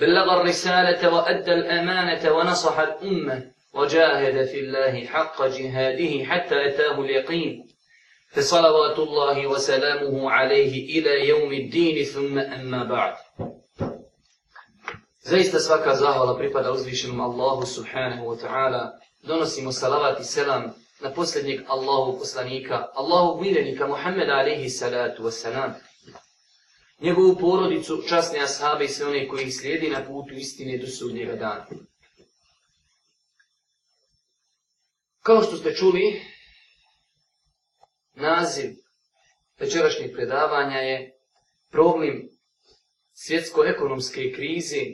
بلغ الرسالة وأدى الأمانة ونصح الأمة وجاهد في الله حق جهاده حتى أتاه اليقين فصلوات الله وسلامه عليه إلى يوم الدين ثم أما بعد زيست سفاكا زاهولا بريبادا أزوشن الله سبحانه وتعالى دونسي مصلوات السلام نبوسلنك الله قسلنيك الله ميلنك محمد عليه السلام njegovu porodicu, časne ashabe i sve one koji ih slijedi na putu istine do sudnjega dana. Kao što ste čuli, naziv večerašnjih predavanja je problem svjetsko-ekonomske krize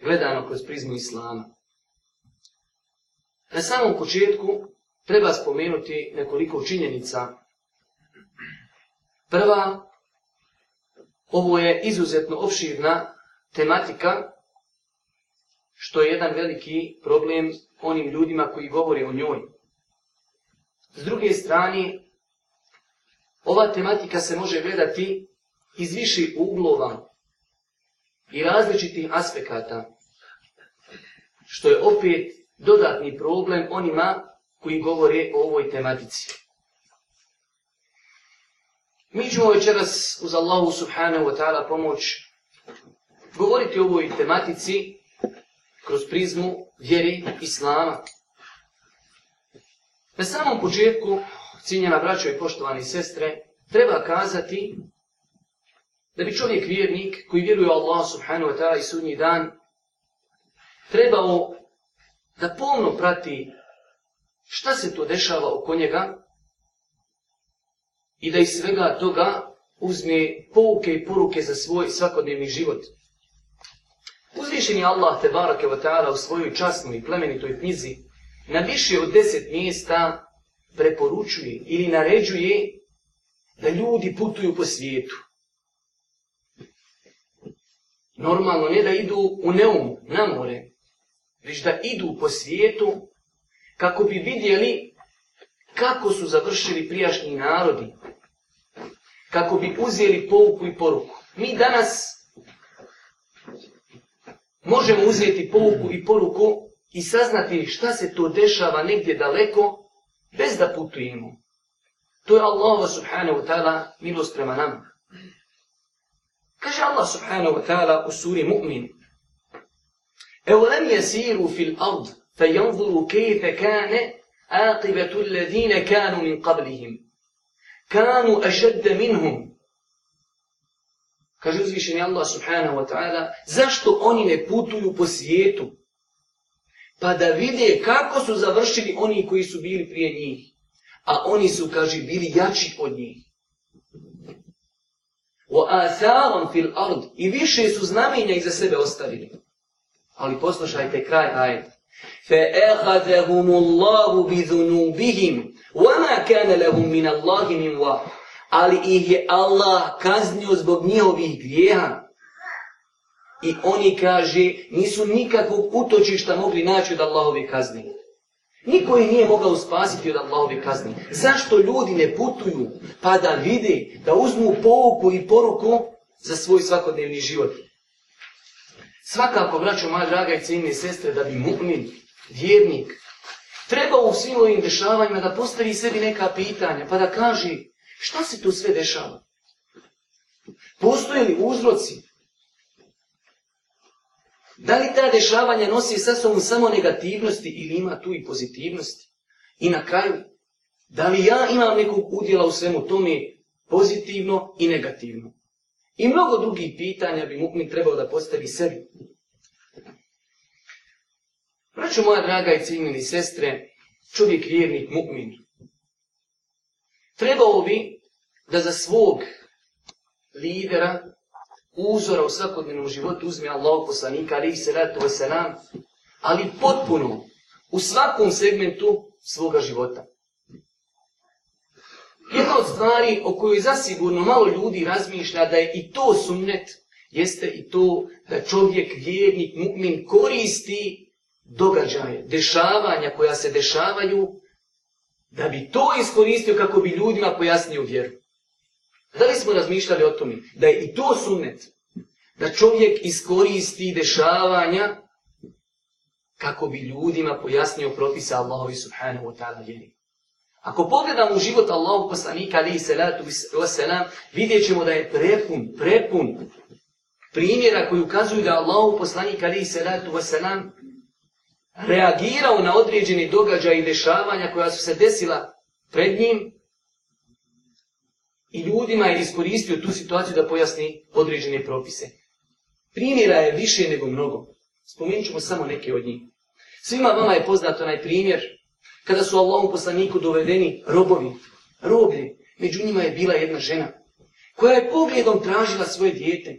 gledano kroz prizmu islama. Na samom početku treba spomenuti nekoliko činjenica. Prva Ovo je izuzetno opširna tematika, što je jedan veliki problem onim ljudima koji govore o njoj. S druge strane, ova tematika se može gledati iz više uglova i različitih aspekata, što je opet dodatni problem onima koji govore o ovoj tematici. Mi ćemo večeras uz Allahu subhanahu wa ta'ala pomoć govoriti o ovoj tematici kroz prizmu vjeri Islama. Na samom početku, cijenjena braćo i poštovani sestre, treba kazati da bi čovjek vjernik koji vjeruje Allah subhanahu wa ta'ala i sudnji dan trebao da pomno prati šta se to dešava oko njega, i da iz svega toga uzme pouke i poruke za svoj svakodnevni život. Uzvišen je Allah te barake wa ta'ala u svojoj časnoj i plemenitoj knjizi na više od deset mjesta preporučuje ili naređuje da ljudi putuju po svijetu. Normalno ne da idu u neum, na more, već da idu po svijetu kako bi vidjeli kako su završili prijašnji narodi, kako bi uzeli pouku i poruku. Mi danas možemo uzeti pouku i poruku i saznati šta se to dešava negdje daleko bez da putujemo. To je Allah subhanahu wa ta'ala milost prema nama. Kaže Allah subhanahu wa ta'ala u suri Mu'min Evo lem jesiru fil ard fe janvuru kejfe kane aqibetu ledine kanu min qablihim kanu ašedde minhum. Kaže uzvišeni Allah subhanahu wa ta'ala, zašto oni ne putuju po svijetu? Pa da vide kako su završili oni koji su bili prije njih. A oni su, kaže, bili jači od njih. O asalom fil ard. I više su znamenja iza sebe ostavili. Ali poslušajte kraj ajeta. Fe ehadehumullahu bi zunubihim. وَمَا كَانَ لَهُمْ مِنَ اللَّهِ مِنْ وَحُ Ali ih je Allah kaznio zbog njihovih grijeha. I oni kaže, nisu nikakvog utočišta mogli naći od Allahove kazni. Niko ih nije mogao spasiti od Allahove kazni. Zašto ljudi ne putuju pa da vide, da uzmu povuku i poruku za svoj svakodnevni život? Svakako, braćo, moja draga i cijenine sestre, da bi mu'min, vjernik, Treba u svim ovim dešavanjima da postavi sebi neka pitanja, pa da kaže šta se tu sve dešava? Postoje li uzroci? Da li ta dešavanja nosi sa sobom samo negativnosti ili ima tu i pozitivnosti? I na kraju, da li ja imam nekog udjela u svemu tome pozitivno i negativno? I mnogo drugih pitanja bi mu trebao da postavi sebi. Praću moja draga i ciljini sestre, čovjek vjernik, mu'min. Trebao bi da za svog lidera, uzora u svakodnevnom životu, uzme Allah poslanika, ali i salatu wasalam, ali potpuno u svakom segmentu svoga života. Jedna od stvari o kojoj zasigurno malo ljudi razmišlja da je i to sumnet, jeste i to da čovjek, vjernik, mu'min koristi događaje, dešavanja koja se dešavaju, da bi to iskoristio kako bi ljudima pojasnio vjeru. Da li smo razmišljali o tome da je i to sunnet, da čovjek iskoristi dešavanja kako bi ljudima pojasnio propisa Allahovi subhanahu wa ta'ala vjeri. Ako pogledamo u život Allahog poslanika alihi salatu wasalam, vidjet ćemo da je prepun, prepun primjera koji ukazuju da Allahog poslanika alihi salatu wasalam reagirao na određeni događaj i dešavanja koja su se desila pred njim i ljudima je iskoristio tu situaciju da pojasni određene propise. Primjera je više nego mnogo. Spomenut ćemo samo neke od njih. Svima vama je poznato najprimjer kada su Allahom poslaniku dovedeni robovi, roblje. Među njima je bila jedna žena koja je pogledom tražila svoje dijete.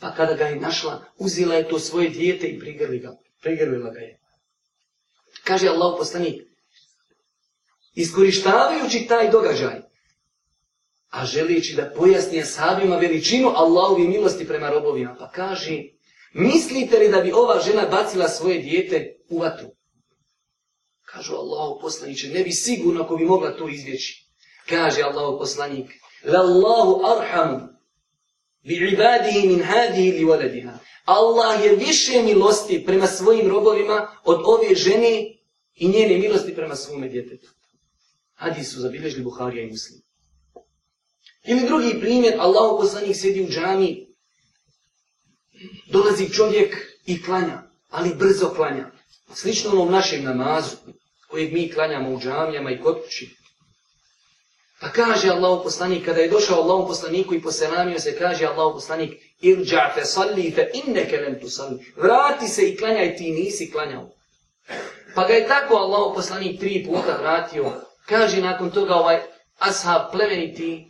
Pa kada ga je našla, uzila je to svoje dijete i prigrli ga pregrbila ga je. Kaže Allah poslanik, iskoristavajući taj događaj, a želijeći da pojasni asabima veličinu Allahovi milosti prema robovima, pa kaže, mislite li da bi ova žena bacila svoje dijete u vatru? Kažu Allah poslaniće, ne bi sigurno ako bi mogla to izvjeći. Kaže Allah poslanik, la Allahu arhamu, bi ibadihi min hadihi li waladiha. Allah je više milosti prema svojim robovima od ove žene i njene milosti prema svome djetetu. Hadis su zabilježili Buharija i Muslim. Ili drugi primjer, Allah poslanik sedi u džami, dolazi čovjek i klanja, ali brzo klanja. Slično onom našem namazu kojeg mi klanjamo u džamijama i kod kući. Pa kaže Allahu poslanik, kada je došao Allahu poslaniku i poselamio se, kaže Allahu poslanik, irđa fe salli fe inneke lem tu salli. Vrati se i klanjaj ti, nisi klanjao. Pa ga je tako Allahu poslanik tri puta vratio. Kaže nakon toga ovaj ashab plemeni ti,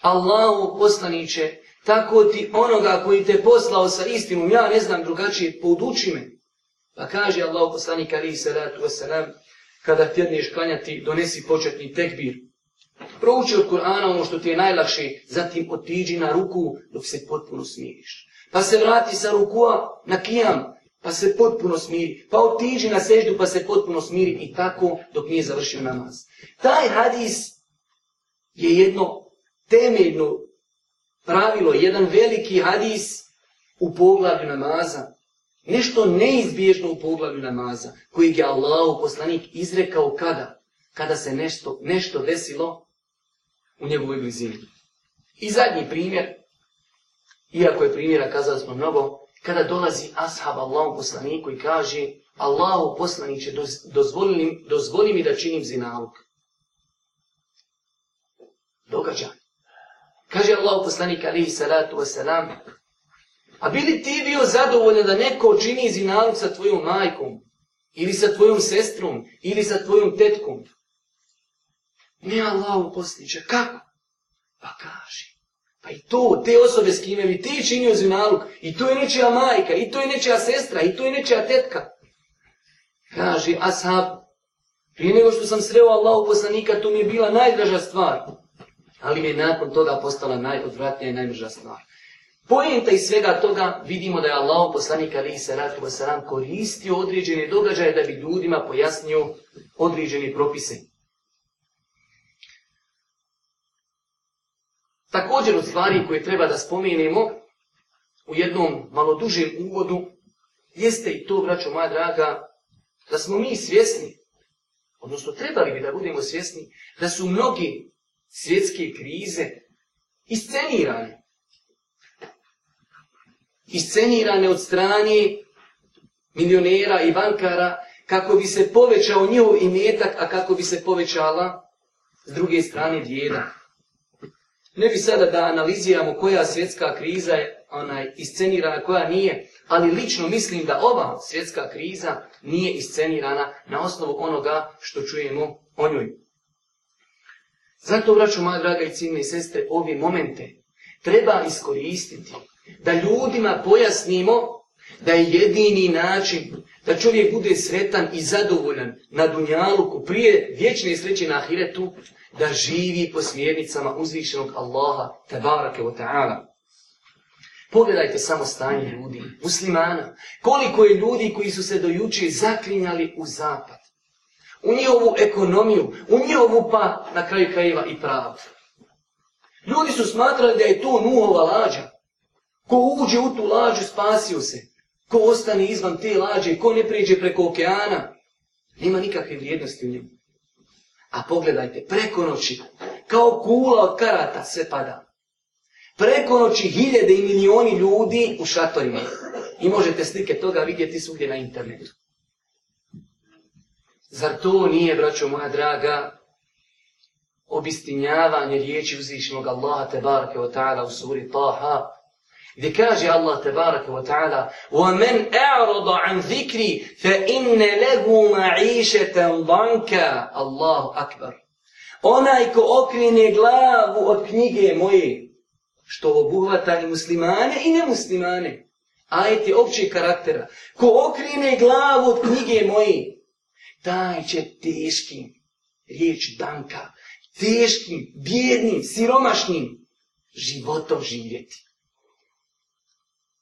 Allahu poslaniće, tako ti onoga koji te poslao sa istinom, ja ne znam drugačije, pouduči me. Pa kaže Allahu poslanik, ali i salatu wasalam, kada tjedneš klanjati, donesi početni tekbir. Prouči od Kur'ana ono što ti je najlakše, zatim otiđi na ruku dok se potpuno smiriš. Pa se vrati sa rukua na kijam, pa se potpuno smiri. Pa otiđi na seždu pa se potpuno smiri i tako dok nije završio namaz. Taj hadis je jedno temeljno pravilo, jedan veliki hadis u poglavlju namaza. Nešto neizbježno u poglavlju namaza, kojeg je Allah, poslanik, izrekao kada? Kada se nešto, nešto desilo, u njegovoj blizini. I zadnji primjer, iako je primjera kazali smo mnogo, kada dolazi ashab Allahom poslaniku i kaže Allahu poslaniće, dozvoli, dozvoli mi da činim zinaluk. Događaj. Kaže Allahu poslanik alihi salatu wasalam, a bili ti bio zadovoljan da neko čini zinaluk sa tvojom majkom, ili sa tvojom sestrom, ili sa tvojom tetkom? Ne Allahu posliče, kako? Pa kaži. Pa i to, te osobe s kime bi ti činio zinaluk, i to je nečija majka, i to je nečija sestra, i to je nečija tetka. Kaži, ashab, prije nego što sam sreo Allahu poslanika, to mi je bila najdraža stvar. Ali mi je nakon toga postala najodvratnija i najdraža stvar. Pojenta iz svega toga vidimo da je Allahu poslanik Ali Saratu Vasaram koristio određene događaje da bi ljudima pojasnio određene propise. Također u stvari koje treba da spomenemo u jednom malo dužem uvodu jeste i to, braćo moja draga, da smo mi svjesni, odnosno trebali bi da budemo svjesni, da su mnogi svjetske krize iscenirane. Iscenirane od strani milionera i bankara kako bi se povećao njihov imetak, a kako bi se povećala s druge strane djeda, Ne bi sada da analiziramo koja svjetska kriza je onaj iscenirana, koja nije, ali lično mislim da ova svjetska kriza nije iscenirana na osnovu onoga što čujemo o njoj. Zato, vraću, moja draga i ciljne seste, ove momente treba iskoristiti da ljudima pojasnimo da je jedini način da čovjek bude sretan i zadovoljan na dunjaluku prije vječne sreće na ahiretu, da živi po smjernicama uzvišenog Allaha, tabarake wa ta'ala. Pogledajte samo stanje ljudi, muslimana. Koliko je ljudi koji su se dojuče zaklinjali u zapad. U njihovu ekonomiju, u njihovu pa na kraju krajeva i pravdu. Ljudi su smatrali da je to nuhova lađa. Ko uđe u tu lađu, spasio se. Ko ostane izvan te lađe, ko ne pređe preko okeana, nema nikakve vrijednosti u njemu. A pogledajte, preko noći, kao kula od karata, sve pada. Preko noći hiljede i milioni ljudi u šatorima. I možete slike toga vidjeti svugdje na internetu. Zar to nije, braćo moja draga, obistinjavanje riječi uzvišnjog Allaha Tebarka u suri Taha, Gdje kaže Allah tebaraka wa ta'ala وَمَنْ اَعْرَضَ عَنْ ذِكْرِ فَإِنَّ لَهُ مَعِيشَةً ضَنْكَ Allahu akbar. Onaj ko okrine glavu od knjige moje, što obuhvata i muslimane i nemuslimane, ajte opći karaktera, ko okrine glavu od knjige moje, taj će teškim, riječ danka, teškim, bjednim, siromašnim, životom živjeti.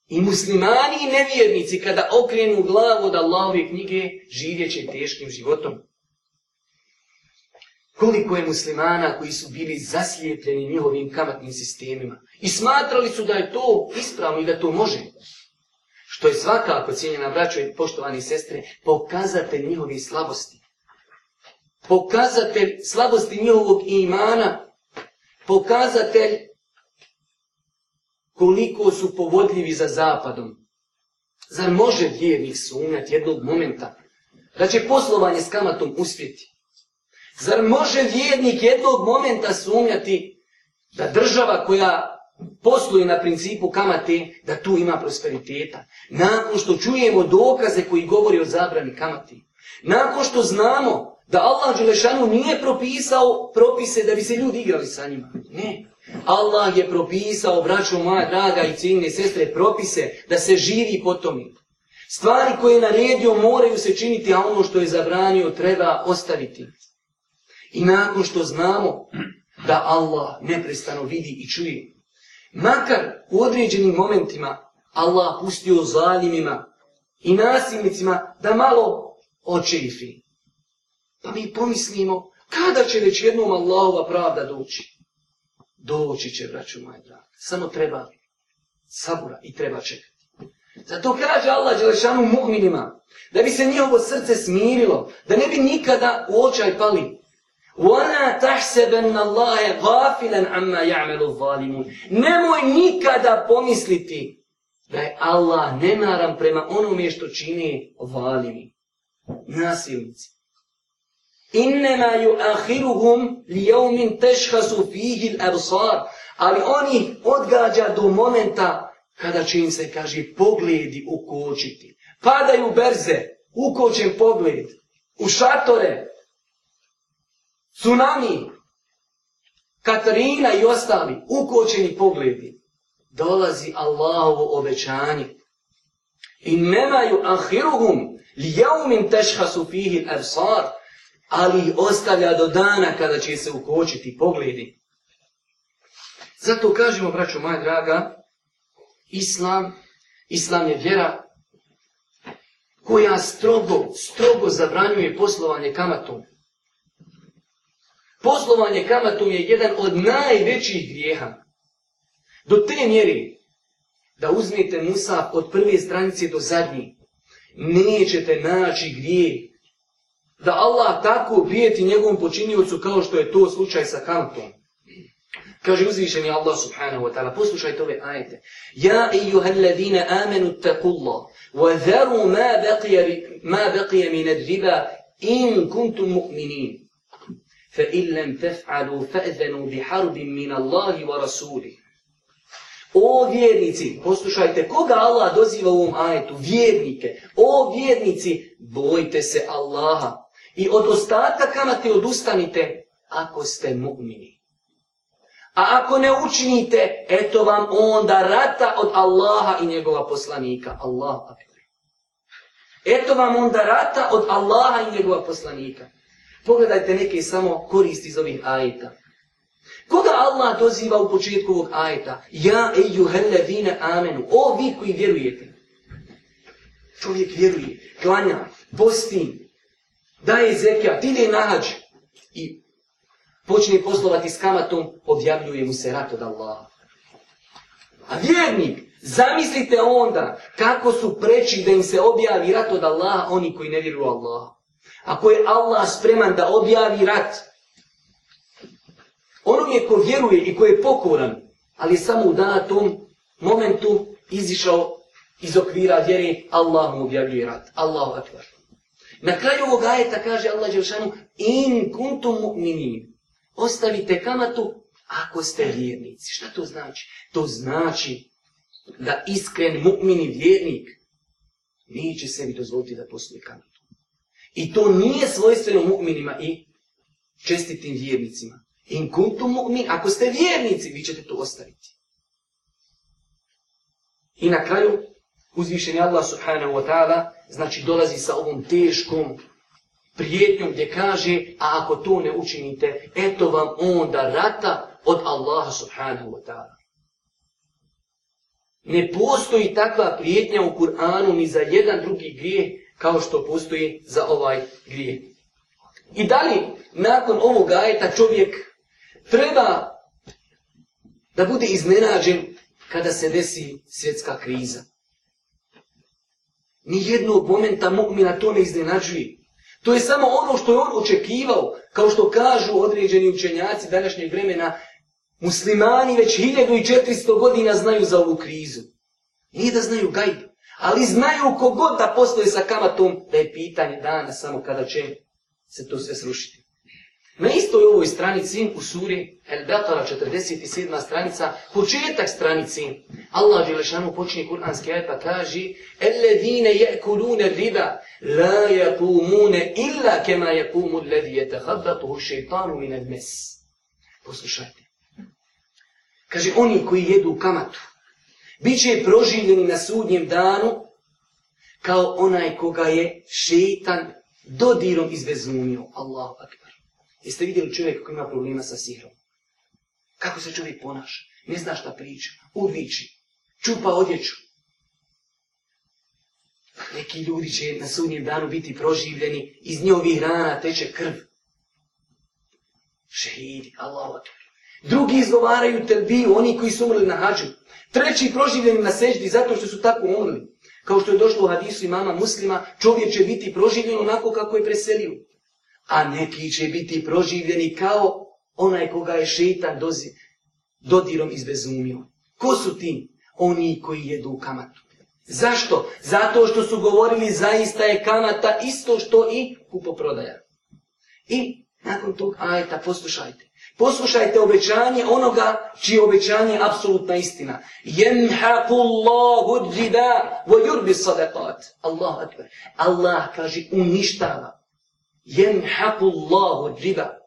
I muslimani i nevjernici, kada okrenu glavu od Allahove knjige, živjet će teškim životom. Koliko je muslimana koji su bili zaslijepljeni njihovim kamatnim sistemima i smatrali su da je to ispravno i da to može. Što je svakako, cijenjena braćo i poštovani sestre, pokazate njihovi slabosti. Pokazatelj slabosti njihovog imana, pokazatelj koliko su povodljivi za zapadom. Zar može vjernik sumnjati jednog momenta da će poslovanje s kamatom uspjeti? Zar može vjernik jednog momenta sumnjati da država koja posluje na principu kamate, da tu ima prosperiteta? Nakon što čujemo dokaze koji govori o zabrani kamati, nakon što znamo da Allah Đelešanu nije propisao propise da bi se ljudi igrali sa njima, ne, ne. Allah je propisao, braćo moja draga i ciljne sestre, propise da se živi po tome. Stvari koje je naredio moraju se činiti, a ono što je zabranio treba ostaviti. I nakon što znamo da Allah neprestano vidi i čuje, makar u određenim momentima Allah pustio zalimima i nasilnicima da malo očefi. Pa mi pomislimo kada će već jednom Allahova pravda doći doći će, braću moje drage. Samo treba sabura i treba čekati. Zato kaže Allah Đelešanu muhminima, da bi se njihovo srce smirilo, da ne bi nikada u očaj pali. وَنَا تَحْسَبَنَّ اللَّهَ غَافِلًا عَمَّا يَعْمَلُ الظَّالِمُونَ Nemoj nikada pomisliti da je Allah nemaran prema onome što čini valimi, nasilnici innema ju ahiruhum li jaumin teškasu fihil absar. Ali oni odgađa do momenta kada će im se, kaže, pogledi ukočiti. Padaju berze, ukočen pogled, u šatore, tsunami, Katarina i ostali, ukočeni pogledi. Dolazi Allahovo obećanje. I nemaju ahiruhum li jaumin teškasu fihil absar ali ih ostavlja do dana kada će se ukočiti pogledi. Zato kažemo, braćo moja draga, Islam, Islam je vjera koja strogo, strogo zabranjuje poslovanje kamatom. Poslovanje kamatom je jedan od najvećih grijeha. Do te mjeri da uzmete musa od prve stranice do zadnje, nećete naći grijeh da Allah tako prijeti njegovom počinjivcu kao što je to slučaj sa Kantom. Kaže uzvišeni Allah subhanahu wa ta'ala, poslušajte ove ajete. Ja ijuhal ladine amenu takullah, wa dharu ma beqije, ma beqije minad riba in kuntum mu'minin. Fa illam taf'alu fa'zanu bi harbin min Allahi wa rasuli. O vjernici, poslušajte, koga Allah doziva u ovom ajetu? Vjernike. O vjernici, bojte se Allaha I od ostatka kamate odustanite ako ste mu'mini. A ako ne učinite, eto vam onda rata od Allaha i njegova poslanika. Allah akbar. Eto vam onda rata od Allaha i njegova poslanika. Pogledajte neke samo koristi iz ovih ajeta. Koga Allah doziva u početku ovog ajeta? Ja, ejuhele, vine, amenu. O, vi koji vjerujete. Čovjek vjeruje, klanja, postin, daje zekija, ide nađ i počne poslovati s kamatom, odjavljuje mu se rat od Allaha. A vjernik, zamislite onda kako su preči da im se objavi rat od Allaha oni koji ne vjeruju Allaha. Ako je Allah spreman da objavi rat, onom je ko vjeruje i ko je pokoran, ali samo u danatom momentu izišao iz okvira vjere, Allah mu objavljuje rat. Allahu akbar. Na kraju ovog ajeta kaže Allah Đelšanu in kuntum mu'minin. Ostavite kamatu ako ste vjernici. Šta to znači? To znači da iskren mu'mini vjernik neće sebi dozvoliti da postoji kamatu. I to nije svojstveno mu'minima i čestitim vjernicima. In kuntum mu'min. Ako ste vjernici, vi ćete to ostaviti. I na kraju uzvišen je Allah subhanahu wa ta'ala, znači dolazi sa ovom teškom prijetnjom gdje kaže, a ako to ne učinite, eto vam onda rata od Allaha subhanahu wa ta'ala. Ne postoji takva prijetnja u Kur'anu ni za jedan drugi grijeh kao što postoji za ovaj grijeh. I da li nakon ovog ajeta čovjek treba da bude iznenađen kada se desi svjetska kriza? Nijednog momenta mu'mina to ne iznenađuje. To je samo ono što je on očekivao, kao što kažu određeni učenjaci današnjeg vremena, muslimani već 1400 godina znaju za ovu krizu. Nije da znaju gajbu, ali znaju kogod da postoje sa kamatom, da je pitanje dana samo kada će se to sve srušiti. Na istoj ovoj stranici u suri Al-Baqara 47. stranica, početak stranice, Allah Đelešanu počne kur'anski ajta pa kaže Al-ladhine je'kulune riba, la yakumune illa kema yakumu alladhi yatahabbatuhu shaytanu min al-mes. Poslušajte. Kaže, oni koji jedu kamatu, bit će proživljeni na sudnjem danu kao onaj koga je šeitan dodirom izvezunio. Allahu akbar. Jeste vidjeli čovjeka koji ima problema sa sihrom? Kako se čovjek ponaša? Ne zna šta priča. Urviči. Čupa odjeću. Neki ljudi će na sudnjem danu biti proživljeni. Iz njovih rana teče krv. Šehidi. Allah otvor. Drugi izgovaraju telbi, oni koji su umrli na hađu. Treći proživljeni na seždi zato što su tako umrli. Kao što je došlo u hadisu imama muslima, čovjek će biti proživljen onako kako je preselio a neki će biti proživljeni kao onaj koga je šeitan dozi, dodirom izbezumio. Ko su ti? Oni koji jedu kamatu. Zašto? Zato što su govorili zaista je kamata isto što i kupoprodaja. I nakon tog ajta poslušajte. Poslušajte obećanje onoga čije obećanje je apsolutna istina. يَمْحَقُ اللَّهُ الْجِبَا وَيُرْبِ صَدَقَاتِ Allah, Allah kaže uništava jemhaku Allahu riba.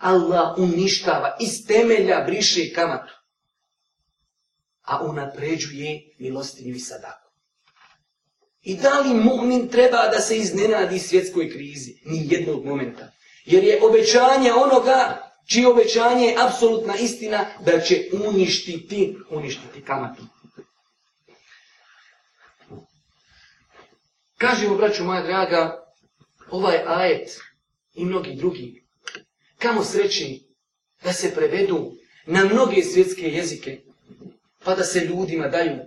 Allah uništava, iz temelja briše kamatu. A unapređuje milostinju i sadaku. I da li mu'min treba da se iznenadi svjetskoj krizi? Ni jednog momenta. Jer je obećanje onoga čije obećanje je apsolutna istina da će uništiti, uništiti kamatu. Kažemo, braću moja draga, ovaj ajet i mnogi drugi, kamo sreći da se prevedu na mnoge svjetske jezike, pa da se ljudima daju,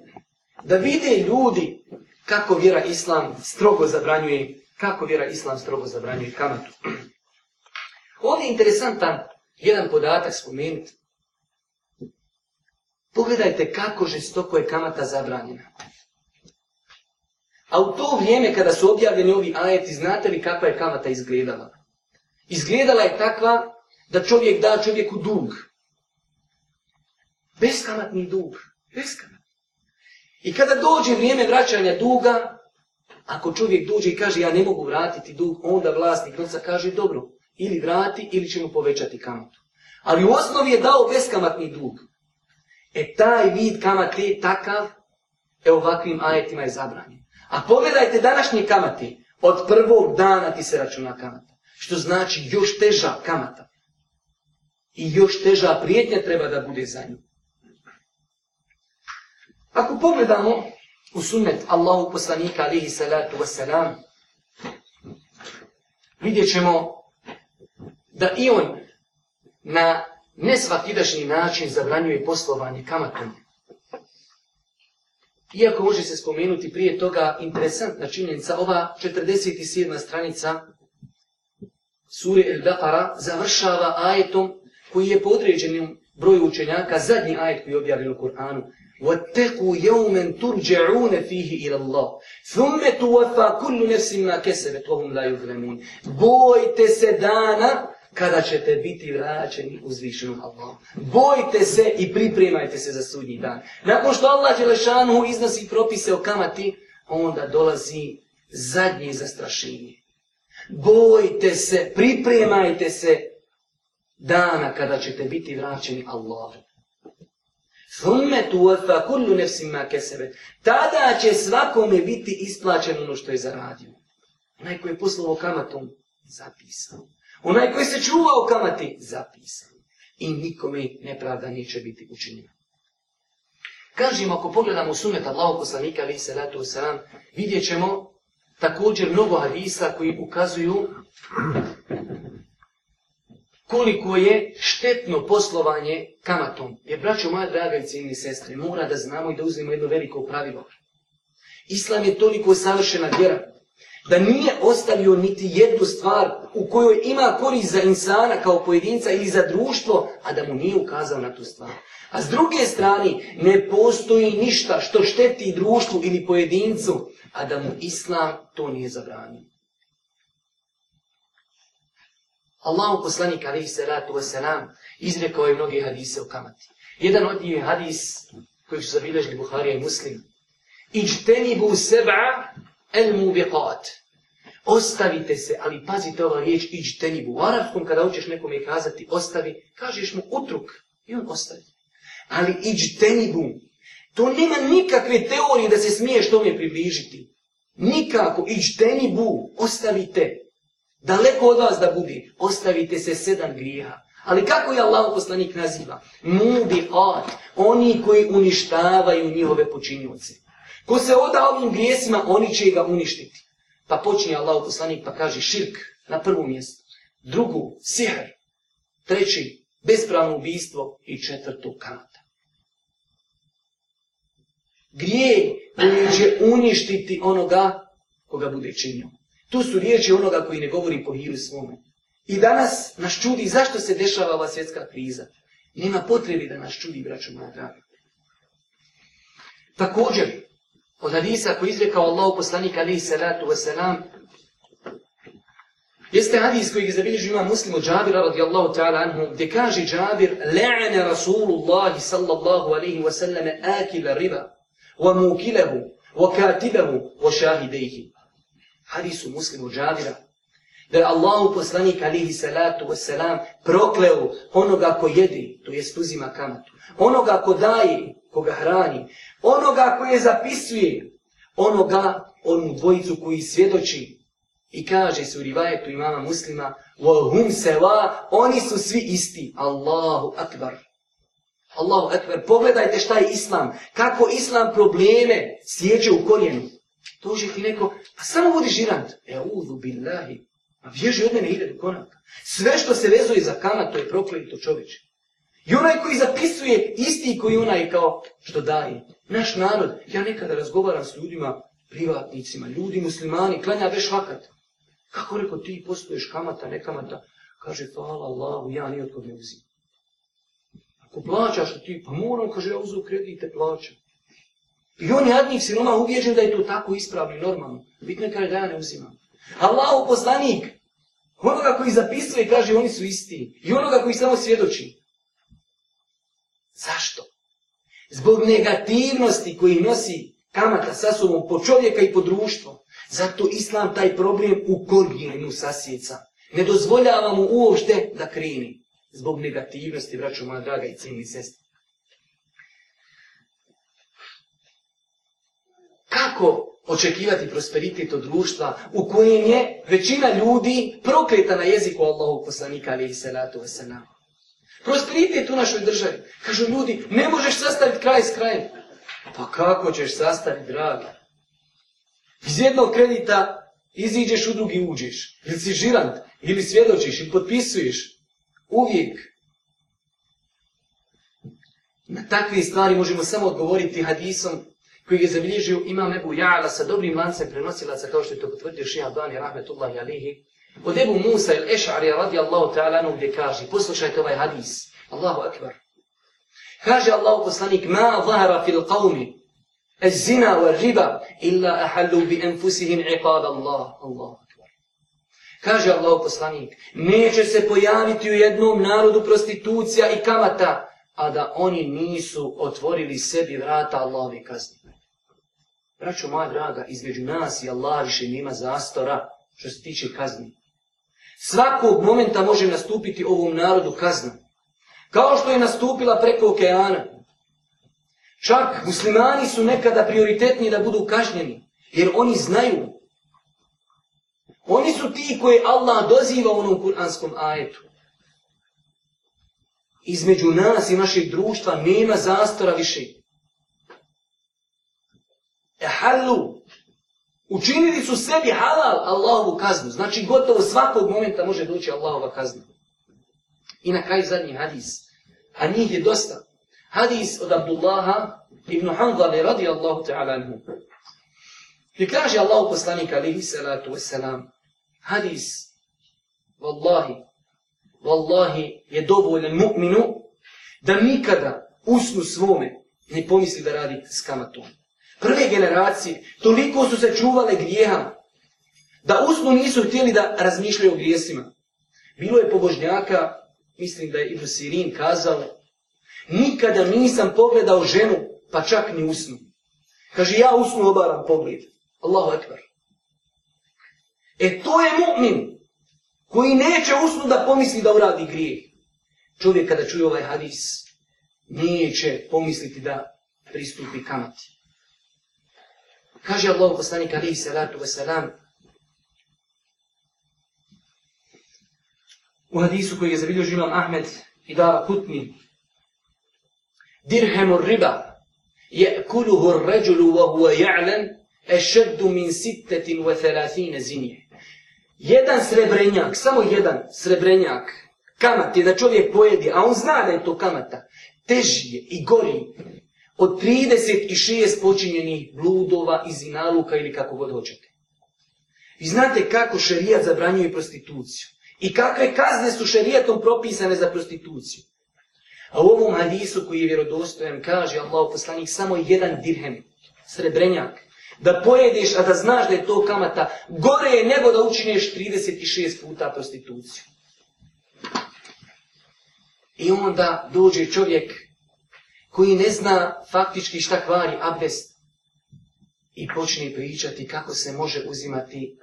da vide ljudi kako vjera Islam strogo zabranjuje, kako vjera Islam strogo zabranjuje kamatu. Ovdje je interesantan jedan podatak spomenuti. Pogledajte kako žestoko je kamata zabranjena. A u to vrijeme kada su objavljeni ovi ajeti, znate li kakva je kamata izgledala? Izgledala je takva da čovjek da čovjeku dug. Beskamatni dug. Beskamatni. I kada dođe vrijeme vraćanja duga, ako čovjek dođe i kaže ja ne mogu vratiti dug, onda vlasnik noca kaže dobro, ili vrati ili ćemo povećati kamatu. Ali u osnovi je dao beskamatni dug. E taj vid kamate takav, e ovakvim ajetima je zabranjen. A pogledajte današnje kamate. Od prvog dana ti se računa kamata. Što znači još teža kamata. I još teža prijetnja treba da bude za nju. Ako pogledamo u sunnet Allahu poslanika alihi salatu wasalam, vidjet ćemo da i on na nesvakidašnji način zabranjuje poslovanje kamatom. Iako može se spomenuti prije toga, interesantna činjenica, ova 47. stranica Suri El-Bakara završava ajetom koji je podređenim broju učenjaka, zadnji ajet koji je objavljen u Kur'anu. وَتَّقُوا يَوْمًا تُرْجَعُونَ فِيهِ إِلَى اللَّهِ ثُمَّ تُوَفَا كُلُّ نَفْسِمْنَا كَسَبَتْ وَهُمْ لَا يُظْلَمُونَ Bojte se dana kada ćete biti vraćeni uzvišenom Allahom. Bojte se i pripremajte se za sudnji dan. Nakon što Allah Đelešanu iznosi propise o kamati, onda dolazi zadnje zastrašenje. Bojte se, pripremajte se dana kada ćete biti vraćeni Allahom. Thumme tu alfa kullu nefsim ma kesebe. Tada će svakome biti isplaćeno ono što je zaradio. Onaj koji je poslovo kamatom, zapisao. Onaj koji se čuva u kamati, zapisan. I nikome nepravda neće biti učinjena. Kažem, ako pogledamo sunet Allahog poslanika, ali i salatu usalam, vidjet ćemo također mnogo hadisa koji ukazuju koliko je štetno poslovanje kamatom. Jer, braćo moja draga i ciljni sestre, mora da znamo i da uzmemo jedno veliko pravilo. Islam je toliko savršena vjera da nije ostavio niti jednu stvar u kojoj ima korist za insana kao pojedinca ili za društvo, a da mu nije ukazao na tu stvar. A s druge strane, ne postoji ništa što šteti društvu ili pojedincu, a da mu islam to nije zabranio. Allahu poslanik alaihi salatu wasalam izrekao je mnoge hadise o kamati. Jedan od njih je hadis koji su zabilježili Buharija i Muslim. Ičtenibu seba El mu biqat. Ostavite se, ali pazite ova riječ, iđi teni bu arafkom, kada učeš nekom je kazati ostavi, kažeš mu utruk i on ostavi. Ali iđi teni bu, to nema nikakve teorije da se smiješ tome približiti. Nikako, iđi teni bu, ostavite. Daleko od vas da budi, ostavite se sedam grija. Ali kako je Allah poslanik naziva? Mu biqat, oni koji uništavaju njihove počinjuce. Ko se oda ovim grijesima, oni će ga uništiti. Pa počinje Allah poslanik pa kaže širk na prvom mjestu. Drugu, sihr. Treći, bespravno ubijstvo. I četvrtu, kanata. Grije koji će uništiti onoga koga bude činio. Tu su riječi onoga koji ne govori po hiru svome. I danas nas čudi zašto se dešava ova svjetska kriza. Nema potrebi da nas čudi, braćo moja draga. Također, Od hadisa koji izrekao Allah poslanik alaihi salatu wasalam, jeste hadis koji je zabilježio ima muslimu Džabira radijallahu ta'ala anhu, gdje kaže Džabir, le'ane Rasulullahi sallallahu alaihi wasallam akila riba, wa mukilahu, wa katibahu, wa šahidehi. Hadis u muslimu Džabira, da je Allah poslanik alaihi salatu wasalam prokleo onoga ko jede, to jest uzima kamatu, onoga ko daje, koga hrani, onoga koje zapisuje, onoga, onu dvojicu koji svjedoči i kaže se u rivajetu imama muslima وَهُمْ سَوَا Oni su svi isti. Allahu akbar. Allahu akbar. Pogledajte šta je islam. Kako islam probleme sjeđe u korijenu. To uđe ti neko, a samo budi žirant. E'udhu billahi. A vježi od mene hiljadu konaka. Sve što se vezuje za kamat, to je prokladito čovječe. I onaj koji zapisuje isti koji onaj kao što daje. Naš narod, ja nekada razgovaram s ljudima, privatnicima, ljudi muslimani, klanja veš vakat. Kako reko ti postoješ kamata, ne kamata? Kaže, hvala Allahu, ja ni kod ne uzim. Ako plaćaš ti, pa moram, kaže, ja uzu kredite, plaćam. I on jadnik siroma uvježen da je to tako ispravno i normalno. Bitno je da ja ne uzimam. Allahu poslanik, onoga koji zapisuje, kaže, oni su isti. I onoga koji samo svjedoči. Zašto? Zbog negativnosti koji nosi kamata sa sobom po čovjeka i po društvo. Zato Islam taj problem u korijenu sasjeca. Ne dozvoljava mu uopšte da kreni. Zbog negativnosti, braću moja draga i cijeli sestri. Kako očekivati prosperitet od društva u kojem je većina ljudi prokleta na jeziku Allahog poslanika alaihi salatu wasalamu? Prosperitet u našoj državi. Kažu ljudi, ne možeš sastaviti kraj s krajem. Pa kako ćeš sastaviti, draga? Iz jednog kredita iziđeš, u drugi uđeš. Ili si žirant, ili svjedočiš, ili potpisuješ. Uvijek. Na takve stvari možemo samo odgovoriti hadisom koji je zabilježio imam Ebu Ja'ala sa dobrim lancem prenosilaca kao što je to potvrdio Šiha Dani Rahmetullahi Alihi. Od Ebu Musa il Eš'ari radi Allahu ta'ala anu gdje kaže, poslušajte ovaj hadis, Allahu akbar. Kaže Allahu poslanik, ma zahara fil qavmi, el zina wa riba, illa ahallu bi enfusihim iqad Allah, Allahu akbar. Kaže Allahu poslanik, neće se pojaviti u jednom narodu prostitucija i kamata, a da oni nisu otvorili sebi vrata Allahove kazni. Braćo moja draga, između nas i Allah više nema zastora što se tiče kazni svakog momenta može nastupiti ovom narodu kazna. Kao što je nastupila preko okeana. Čak muslimani su nekada prioritetni da budu kažnjeni, jer oni znaju. Oni su ti koje Allah doziva u onom kuranskom ajetu. Između nas i našeg društva nema zastora više. Ehallu, Učinili su sebi halal Allahovu kaznu. Znači, gotovo svakog momenta može doći Allahova kazna. I na kraju zadnji hadis. A njih je dosta. Hadis od Abdullaha ibn Hanzale radi Allahu ta'ala anhu. Gdje kaže Allah u poslanika alihi salatu wasalam, hadis, vallahi, vallahi je dovoljen mu'minu da nikada usnu svome ne pomisli da radi s kamatom prve generacije, toliko su se čuvale grijeha, da usnu nisu htjeli da razmišljaju o grijesima. Bilo je pobožnjaka, mislim da je Ibn Sirin kazao, nikada nisam pogledao ženu, pa čak ni usnu. Kaže, ja usnu obaram pogled. Allahu ekber. E to je mu'min, koji neće usnu da pomisli da uradi grijeh. Čovjek kada čuje ovaj hadis, nije će pomisliti da pristupi kamati. Kaže Allah u poslanik alihi salatu wasalam u hadisu koji je zabilio živan Ahmed i da kutni dirhemu riba je'kuluhu ređulu wa huwa ja'lan ešeddu min sittetin wa thalathine zinje. Jedan srebrenjak, samo jedan srebrenjak, kamat je da čovjek pojedi, a on zna da je to kamata, teži je i gori od 36 počinjenih bludova iz inaluka ili kako god hoćete. Vi znate kako šerijat zabranjuje prostituciju i kakve kazne su šerijatom propisane za prostituciju. A u ovom hadisu koji je vjerodostojan kaže Allah poslanik samo jedan dirhem, srebrenjak, da pojedeš, a da znaš da je to kamata, gore je nego da učineš 36 puta prostituciju. I onda dođe čovjek koji ne zna faktički šta kvari abdest i počne pričati kako se može uzimati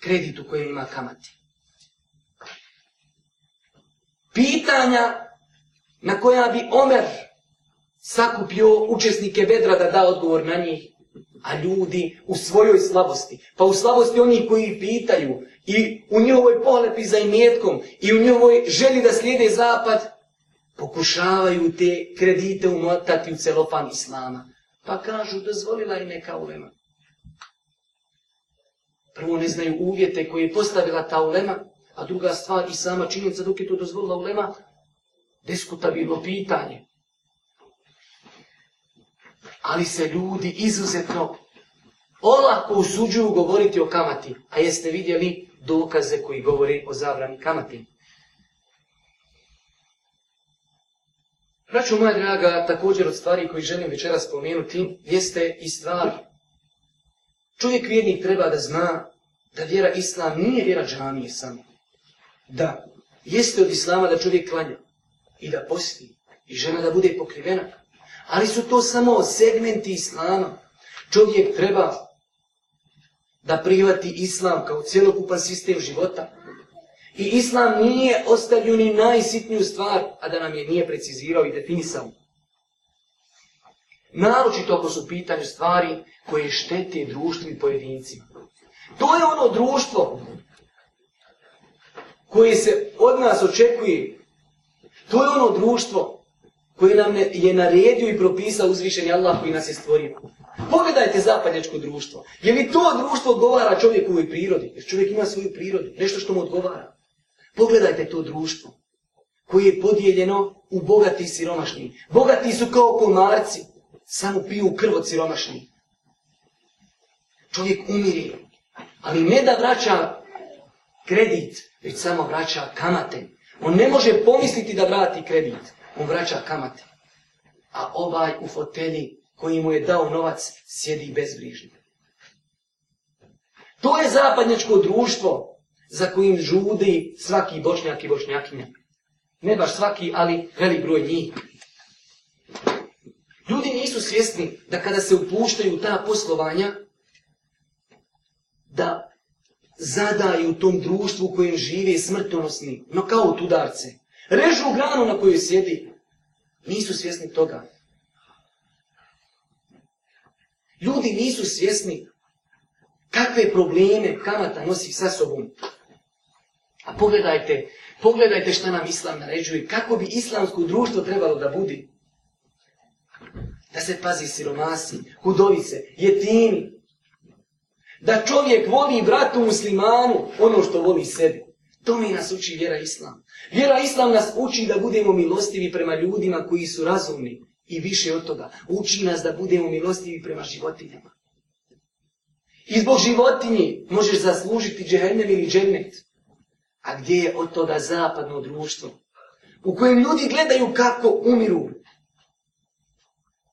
kredit u kojem ima kamati. Pitanja na koja bi Omer sakupio učesnike Bedra da da odgovor na njih, a ljudi u svojoj slabosti, pa u slabosti onih koji pitaju i u njihovoj polepi za imjetkom i u njihovoj želi da slijede zapad, pokušavaju te kredite umotati u celofan islama. Pa kažu, dozvolila je neka ulema. Prvo ne znaju uvjete koje je postavila ta ulema, a druga stvar, i sama činjenica dok je to dozvolila ulema, diskutabilno pitanje. Ali se ljudi izuzetno olako usuđuju govoriti o kamati. A jeste vidjeli dokaze koji govori o zabrani kamati? Braćo moja draga, također od stvari koji želim večera spomenuti, jeste i stvar. Čovjek vjernik treba da zna da vjera islam nije vjera džanije samo. Da, jeste od islama da čovjek klanja i da posti i žena da bude pokrivena. Ali su to samo segmenti islama. Čovjek treba da privati islam kao cijelokupan sistem života, I islam nije ostavio ni najsitniju stvar, a da nam je nije precizirao i definisao. Naročito ako su pitanje stvari koje štete društvu i pojedincima. To je ono društvo koje se od nas očekuje. To je ono društvo koje nam je naredio i propisao uzvišeni Allah koji nas je stvorio. Pogledajte zapadnječko društvo. Je li to društvo odgovara čovjekovoj prirodi? Jer čovjek ima svoju prirodu, nešto što mu odgovara. Pogledajte to društvo koje je podijeljeno u bogati i siromašni. Bogati su kao komarci, samo piju krv od siromašni. Čovjek umiri, ali ne da vraća kredit, već samo vraća kamate. On ne može pomisliti da vrati kredit, on vraća kamate. A ovaj u foteli koji mu je dao novac sjedi bezbrižnik. To je zapadnječko društvo za kojim žudi svaki bošnjak i bošnjakinja. Ne baš svaki, ali velik broj njih. Ljudi nisu svjesni da kada se upuštaju ta poslovanja, da zadaju tom društvu u kojem žive smrtonosni, no kao tudarce. Režu granu na kojoj sjedi. Nisu svjesni toga. Ljudi nisu svjesni kakve probleme kamata nosi sa sobom. A pogledajte, pogledajte što nam Islam naređuje, kako bi islamsko društvo trebalo da budi. Da se pazi siromasi, hudovice, jetini. Da čovjek voli vratu muslimanu ono što voli sebi. To mi nas uči vjera Islam. Vjera Islam nas uči da budemo milostivi prema ljudima koji su razumni. I više od toga, uči nas da budemo milostivi prema životinjama. I zbog životinji možeš zaslužiti džehennem ili džennet. A gdje je od toga zapadno društvo? U kojem ljudi gledaju kako umiru.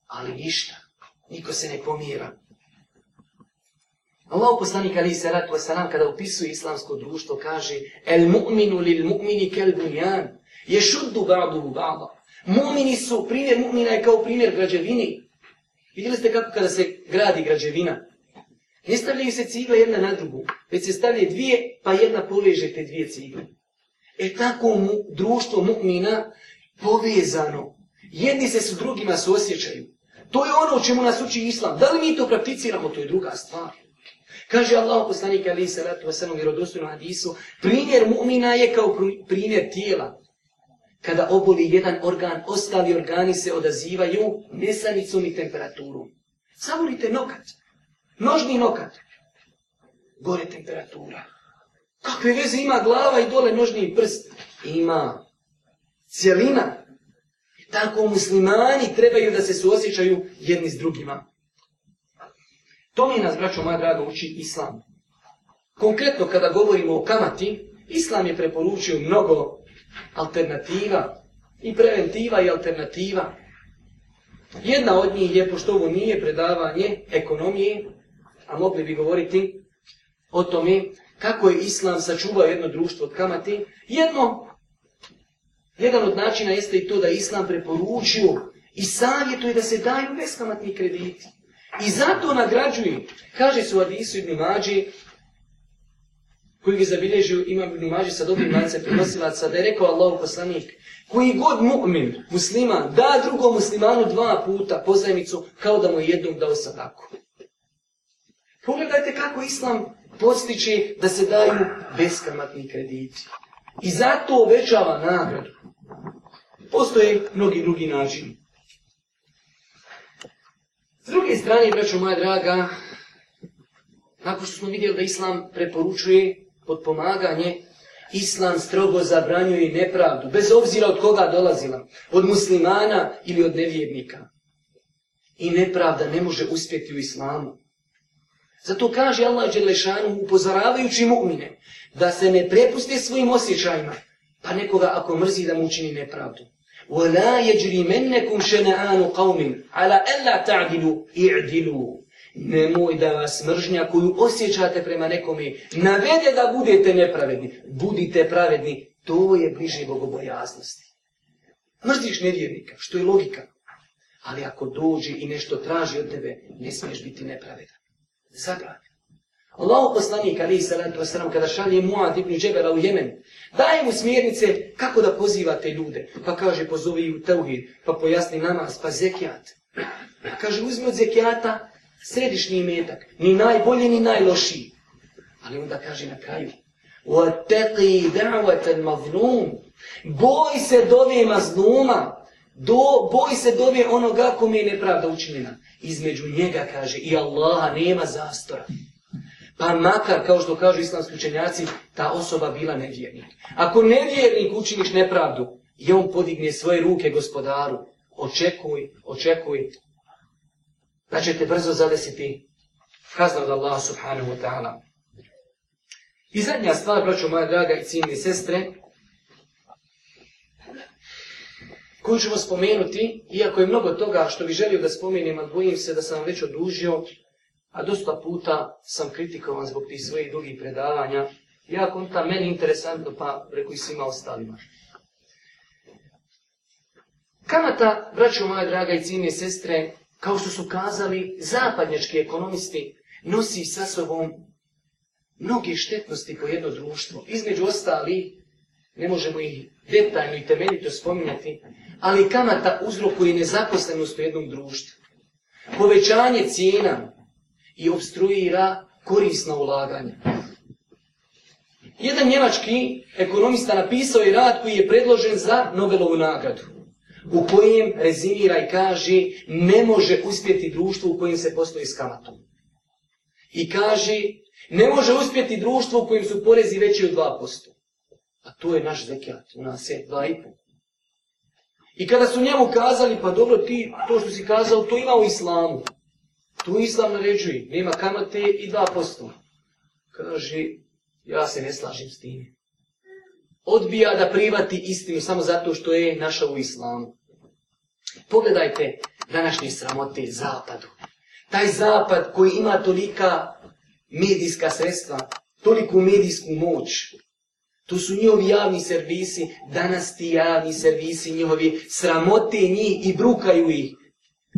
Ali ništa. Niko se ne pomira. Allah poslanik Ali Saratu Wasalam kada upisuje islamsko društvo kaže El mu'minu lil mu'mini kel bunjan. Je šuddu ba'du ba'da. Mu'mini su, primjer mu'mina je kao primjer građevini. Vidjeli ste kako kada se gradi građevina? Ne stavljaju se cigle jedna na drugu, već se stavljaju dvije, pa jedna poveže te dvije cigle. E tako mu, društvo mu'mina povezano. Jedni se s drugima suosjećaju. To je ono o čemu nas uči islam. Da li mi to prakticiramo, to je druga stvar. Kaže Allah poslanik Ali Salatu Vesanom vjerodostojno hadisu, primjer mu'mina je kao primjer tijela. Kada oboli jedan organ, ostali organi se odazivaju nesanicom i temperaturom. Savolite nokat. Nožni nokat. Gore temperatura. Kakve veze ima glava i dole nožni prst? Ima. Cijelina. Tako muslimani trebaju da se suosjećaju jedni s drugima. To mi nas, braćo moja draga, uči islam. Konkretno kada govorimo o kamati, islam je preporučio mnogo alternativa i preventiva i alternativa. Jedna od njih je, pošto ovo nije predavanje ekonomije, a mogli bi govoriti o tome kako je islam sačuvao jedno društvo od kamati. Jedno, jedan od načina jeste i to da islam preporučio i savjetuje da se daju beskamatni krediti. I zato nagrađuje, kaže su Adisu ibn Mađi, koji ga zabilježio, imam ibn Mađi sa dobrim lancem prenosilaca, da je rekao Allahu poslanik, koji god mu'min, musliman, da drugom muslimanu dva puta pozajmicu, kao da mu je jednom dao sadaku. Pogledajte kako islam postiče da se daju beskamatni krediti. I zato ovećava nagradu. Postoje mnogi drugi način. S druge strane, braćo moja draga, nakon što smo vidjeli da islam preporučuje podpomaganje, islam strogo zabranjuje nepravdu, bez obzira od koga dolazila, od muslimana ili od nevjednika. I nepravda ne može uspjeti u islamu. Zato kaže Allah Đelešanu upozoravajući mu'mine da se ne prepuste svojim osjećajima, pa nekoga ako mrzi da mu učini nepravdu. وَلَا يَجْرِمَنَّكُمْ شَنَعَانُ قَوْمٍ عَلَا أَلَّا تَعْدِلُوا اِعْدِلُوا Nemoj da vas mržnja koju osjećate prema nekome navede da budete nepravedni. Budite pravedni, to je bliže bogobojaznosti. Mrziš nevjernika, što je logika. Ali ako dođe i nešto traži od tebe, ne smiješ biti nepravedan zabranjeno. Allahu poslanik Ali Salatu Wasalam kada šalje Muad ibn Džebela u Jemen, daje mu smjernice kako da pozivate ljude. Pa kaže, pozovi u Teuhid, pa pojasni namaz, pa zekijat. Pa kaže, uzmi od zekijata središnji metak, ni najbolji, ni najlošiji. Ali onda kaže na kraju, وَتَقِي دَعْوَةَ الْمَظْنُومِ Boj se dove maznuma, Do, boji se dobije onoga kom je nepravda učinjena. Između njega, kaže, i Allaha nema zastora. Pa makar, kao što kažu islamski učenjaci, ta osoba bila nevjernik. Ako nevjernik učiniš nepravdu, i on podigne svoje ruke gospodaru, očekuj, očekuj, da će te brzo zadesiti kazna od Allaha subhanahu wa ta'ala. I zadnja stvar, braćo moja draga i cijeni sestre, koju ćemo spomenuti, iako je mnogo toga što bi želio da spomenim, ali bojim se da sam već odužio, a dosta puta sam kritikovan zbog tih svojih drugih predavanja, jako on ta meni interesantno, pa reku i svima ostalima. Kamata, braćo moje draga i cijenije sestre, kao što su kazali, zapadnjački ekonomisti nosi sa sobom mnoge štetnosti po jedno društvo. Između ostali, ne možemo ih detaljno i temeljito spominjati, ali kamata uzrokuje nezaposlenost u jednom društvu. Povećanje cijena i obstruira korisna ulaganja. Jedan njemački ekonomista napisao je rad koji je predložen za Nobelovu nagradu, u kojem rezimira i kaže ne može uspjeti društvo u kojem se postoji s kamatom. I kaže ne može uspjeti društvo u kojem su porezi veći od 2%. A to je naš zekijat, u nas je 2,5%. I kada su njemu kazali, pa dobro ti to što si kazao, to ima u islamu. To islam naređuje, nema kamate i dva posto. Kaže, ja se ne slažim s tim. Odbija da privati istinu samo zato što je naša u islamu. Pogledajte današnje sramote zapadu. Taj zapad koji ima tolika medijska sredstva, toliku medijsku moć, To su njihovi javni servisi, danas ti javni servisi njihovi, sramote njih i brukaju ih.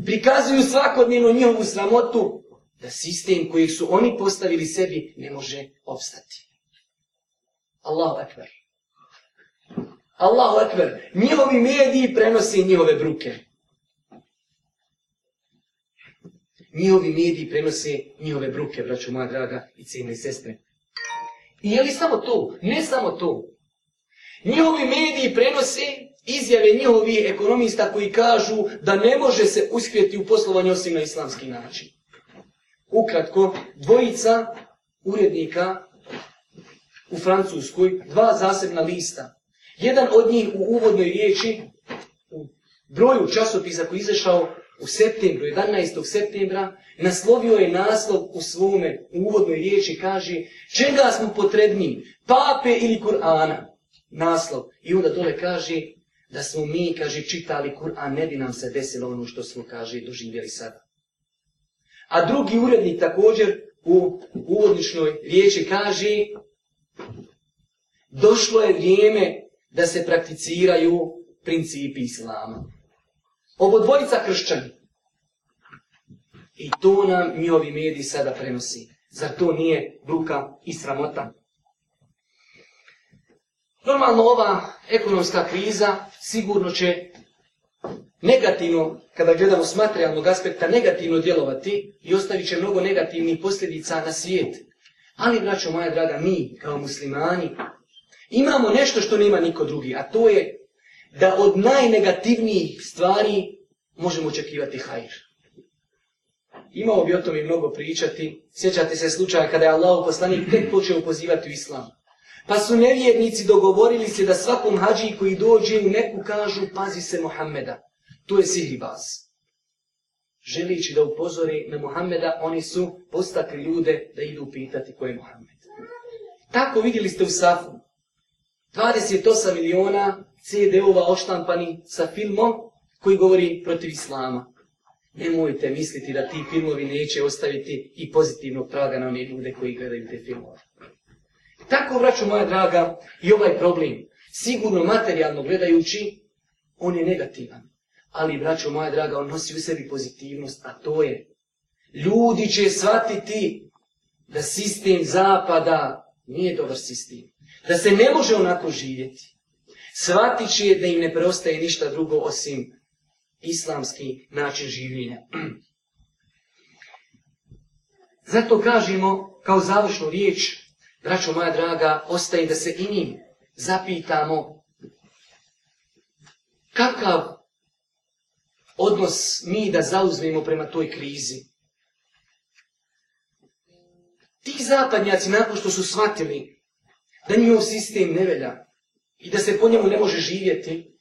Prikazuju svakodnevno njihovu sramotu, da sistem kojih su oni postavili sebi ne može obstati. Allahu akbar. Allahu akbar. Njihovi mediji prenosi njihove bruke. Njihovi mediji prenose njihove bruke, braću moja draga i cijene sestre. Nije li samo to? Ne samo to. Njihovi mediji prenose izjave njihovi ekonomista koji kažu da ne može se uspjeti u poslovanju osim na islamski način. Ukratko, dvojica urednika u Francuskoj, dva zasebna lista. Jedan od njih u uvodnoj riječi, u broju časopisa koji izašao, u septembru, 11. septembra, naslovio je naslov u svome uvodnoj riječi, kaže čega smo potrebni, pape ili Kur'ana? Naslov. I onda dole kaže da smo mi, kaže, čitali Kur'an, ne bi nam se desilo ono što smo, kaže, doživjeli sada. A drugi urednik također u uvodničnoj riječi kaže došlo je vrijeme da se prakticiraju principi islama. Obo dvojica kršćani. I to nam mi ovi mediji sada prenosi. Zar to nije bruka i sramota? Normalno ova ekonomska kriza sigurno će negativno, kada gledamo s materijalnog aspekta, negativno djelovati i ostavit će mnogo negativnih posljedica na svijet. Ali, braćo moja draga, mi kao muslimani imamo nešto što nema niko drugi, a to je da od najnegativnijih stvari možemo očekivati hajr. Imao bi o tome mnogo pričati. Sjećate se slučaja kada je Allah poslanik tek počeo pozivati u islam. Pa su nevjernici dogovorili se da svakom hađi koji dođe u neku kažu pazi se Mohameda. To je sihribaz. Želići da upozori na Mohameda, oni su postakli ljude da idu pitati ko je Mohamed. Tako vidjeli ste u Safu. 28 miliona CD-ova oštampani sa filmom koji govori protiv islama. Nemojte misliti da ti filmovi neće ostaviti i pozitivno praga na one ljude koji gledaju te filmove. Tako, vraću moja draga, i ovaj problem, sigurno materijalno gledajući, on je negativan. Ali, vraću moja draga, on nosi u sebi pozitivnost, a to je, ljudi će shvatiti da sistem zapada nije dobar sistem da se ne može onako živjeti. Svatići je da im ne preostaje ništa drugo osim islamski način življenja. Zato kažemo, kao završnu riječ, braćo moja draga, ostaje da se i njim zapitamo kakav odnos mi da zauzmemo prema toj krizi. Ti zapadnjaci, nakon što su shvatili da njoj sistem ne velja i da se po njemu ne može živjeti,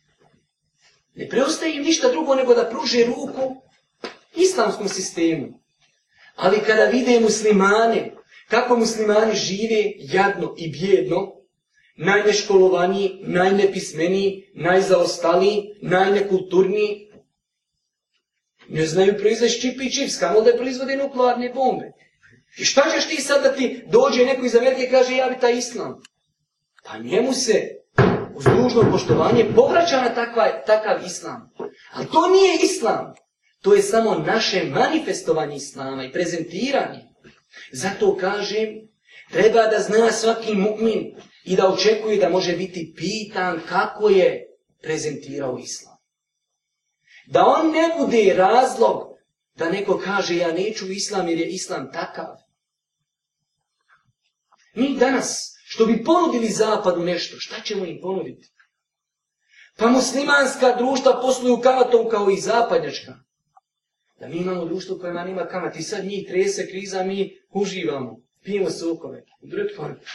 ne preostaje im ništa drugo nego da pruže ruku islamskom sistemu. Ali kada vide muslimane, kako muslimani žive jadno i bjedno, najneškolovaniji, najnepismeniji, najzaostaliji, najnekulturniji, ne znaju proizvesti čip i čips, kamo da proizvode nuklearne bombe. I šta ćeš ti sad da ti dođe neko iz Amerike i kaže ja bi ta islam? Pa njemu se uz dužno poštovanje povraća na takav, takav islam. Ali to nije islam. To je samo naše manifestovanje islama i prezentiranje. Zato kažem, treba da zna svaki mukmin i da očekuje da može biti pitan kako je prezentirao islam. Da on ne bude razlog da neko kaže ja neću islam jer je islam takav. Mi danas što bi ponudili zapadu nešto, šta ćemo im ponuditi? Pa muslimanska društva posluju kamatom kao i zapadnjačka. Da mi imamo društvo kojima nima kamat i sad njih trese kriza, mi uživamo, pijemo sokove.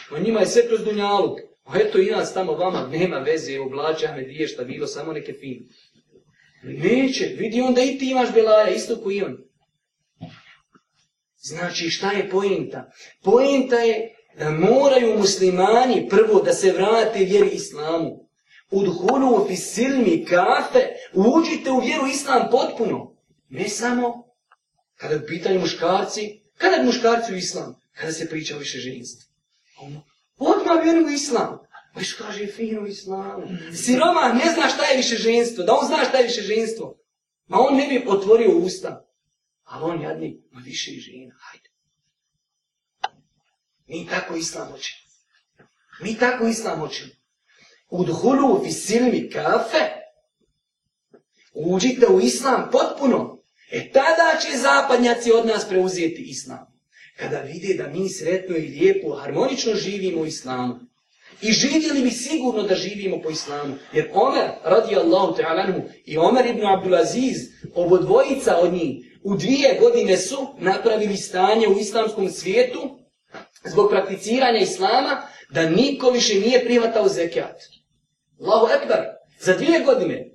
Pa njima je sve kroz dunjaluk. A eto i nas tamo vama, nema veze, oblače, ame, dije, šta bilo, samo neke fine. Neće, vidi onda i ti imaš belaja, isto koji on. Znači, šta je pojenta? Pojenta je da moraju muslimani prvo da se vrate vjeri islamu. Udhulu fi silmi kafe, uđite u vjeru islam potpuno. Ne samo kada pitanju muškarci, kada muškarci u islam, kada se priča o više ženstvu. Ono, odmah vjeru u islam. Viš kaže fino islam. Siroma ne zna šta je više ženstvo, da on zna šta je više ženstvo. Ma on ne bi otvorio usta. Ali on jadni, ma više žena, hajde. Mi tako islam učimo. Mi tako islam učimo. Udhulu visilmi kafe. Uđite u islam potpuno. E tada će zapadnjaci od nas preuzeti islam. Kada vide da mi sretno i lijepo, harmonično živimo u islamu. I živjeli bi sigurno da živimo po islamu. Jer Omer, radijallahu ta'alanu, i Omer ibn Abdulaziz, obodvojica od njih, u dvije godine su napravili stanje u islamskom svijetu zbog prakticiranja islama, da niko više nije prihvatao zekijat. Allahu Ekber, za dvije godine.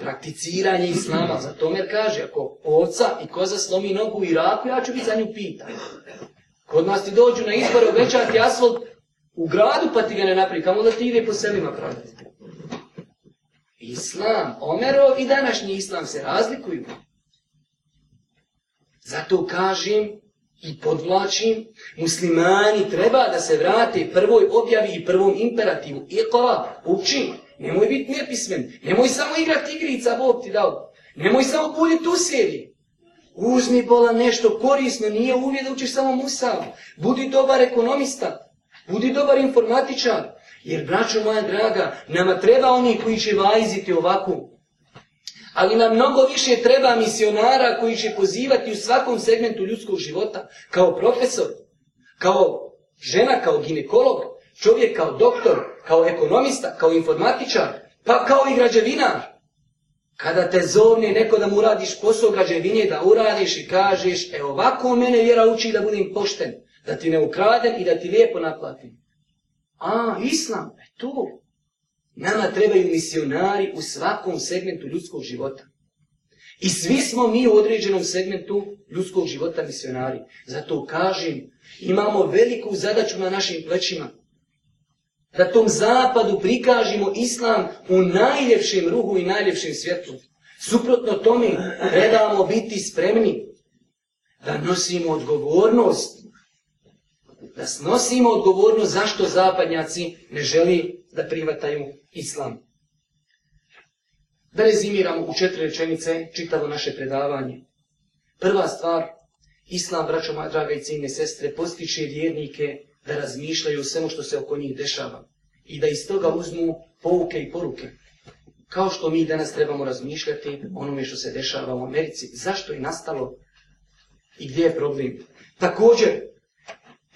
Prakticiranje islama, za Tomer kaže, ako oca i koza slomi nogu u Iraku, ja ću biti za nju pitan. Kod nas ti dođu na izbore obećati asfalt u gradu, pa ti ga ne napravi, kamo da ti ide po selima praviti. Islam, Omerov i današnji islam se razlikuju. Zato kažem, I podvlačim, muslimani treba da se vrate prvoj objavi i prvom imperativu. Ikova, učim, nemoj biti nepismen, nemoj samo igrati igrica, Bog ti dao. Nemoj samo puljeti u sebi. Uzmi bola nešto korisno, nije uvijed da učiš samo musav. Budi dobar ekonomista, budi dobar informatičar. Jer, braćo moja draga, nama treba oni koji će vajziti ovakvu. Ali nam mnogo više treba misionara koji će pozivati u svakom segmentu ljudskog života kao profesor, kao žena, kao ginekolog, čovjek kao doktor, kao ekonomista, kao informatičar, pa kao i građevinar. Kada te zovne neko da mu radiš posao građevinje, da uradiš i kažeš, e ovako mene vjera uči da budem pošten, da ti ne ukradem i da ti lijepo naplatim. A, islam, e tu, Nama trebaju misionari u svakom segmentu ljudskog života. I svi smo mi u određenom segmentu ljudskog života misionari. Zato kažem, imamo veliku zadaću na našim plećima. Da tom zapadu prikažimo islam u najljepšem ruhu i najljepšem svijetu. Suprotno tome, trebamo biti spremni da nosimo odgovornost da snosimo odgovorno zašto zapadnjaci ne želi da privataju islam. Da rezimiramo u četiri rečenice čitavo naše predavanje. Prva stvar, islam, braćo moja draga i cijene sestre, postiče vjernike da razmišljaju svemu što se oko njih dešava i da iz toga uzmu pouke i poruke. Kao što mi danas trebamo razmišljati onome što se dešava u Americi. Zašto je nastalo i gdje je problem? Također,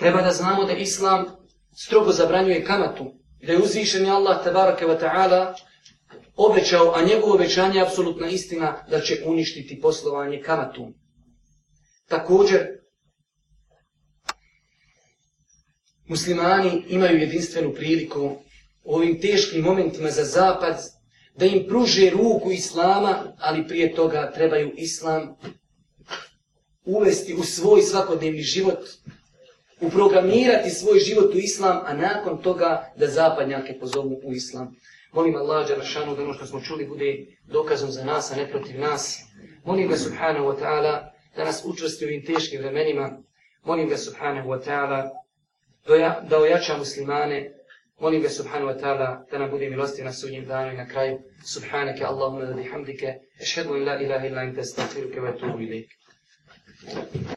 treba da znamo da islam strogo zabranjuje kamatu i da je uzvišen Allah tabaraka wa ta'ala obećao, a njegovo obećanje je apsolutna istina da će uništiti poslovanje kamatom. Također, muslimani imaju jedinstvenu priliku u ovim teškim momentima za zapad da im pruže ruku islama, ali prije toga trebaju islam uvesti u svoj svakodnevni život uprogramirati svoj život u islam, a nakon toga da zapadnjake pozovu u islam. Molim Allah, Đarašanu, da ono što smo čuli bude dokazom za nas, a ne protiv nas. Molim ga, subhanahu wa ta'ala, da nas učvrsti u ovim teškim vremenima. Molim ga, subhanahu wa ta'ala, da ojača muslimane. Molim ga, subhanahu wa ta'ala, da nam bude milosti na sudnjem danu i na kraju. Subhanaka, Allahumma, da bihamdike. Ešhedu in la ilaha illa in te stafiruke, vatubu ilike.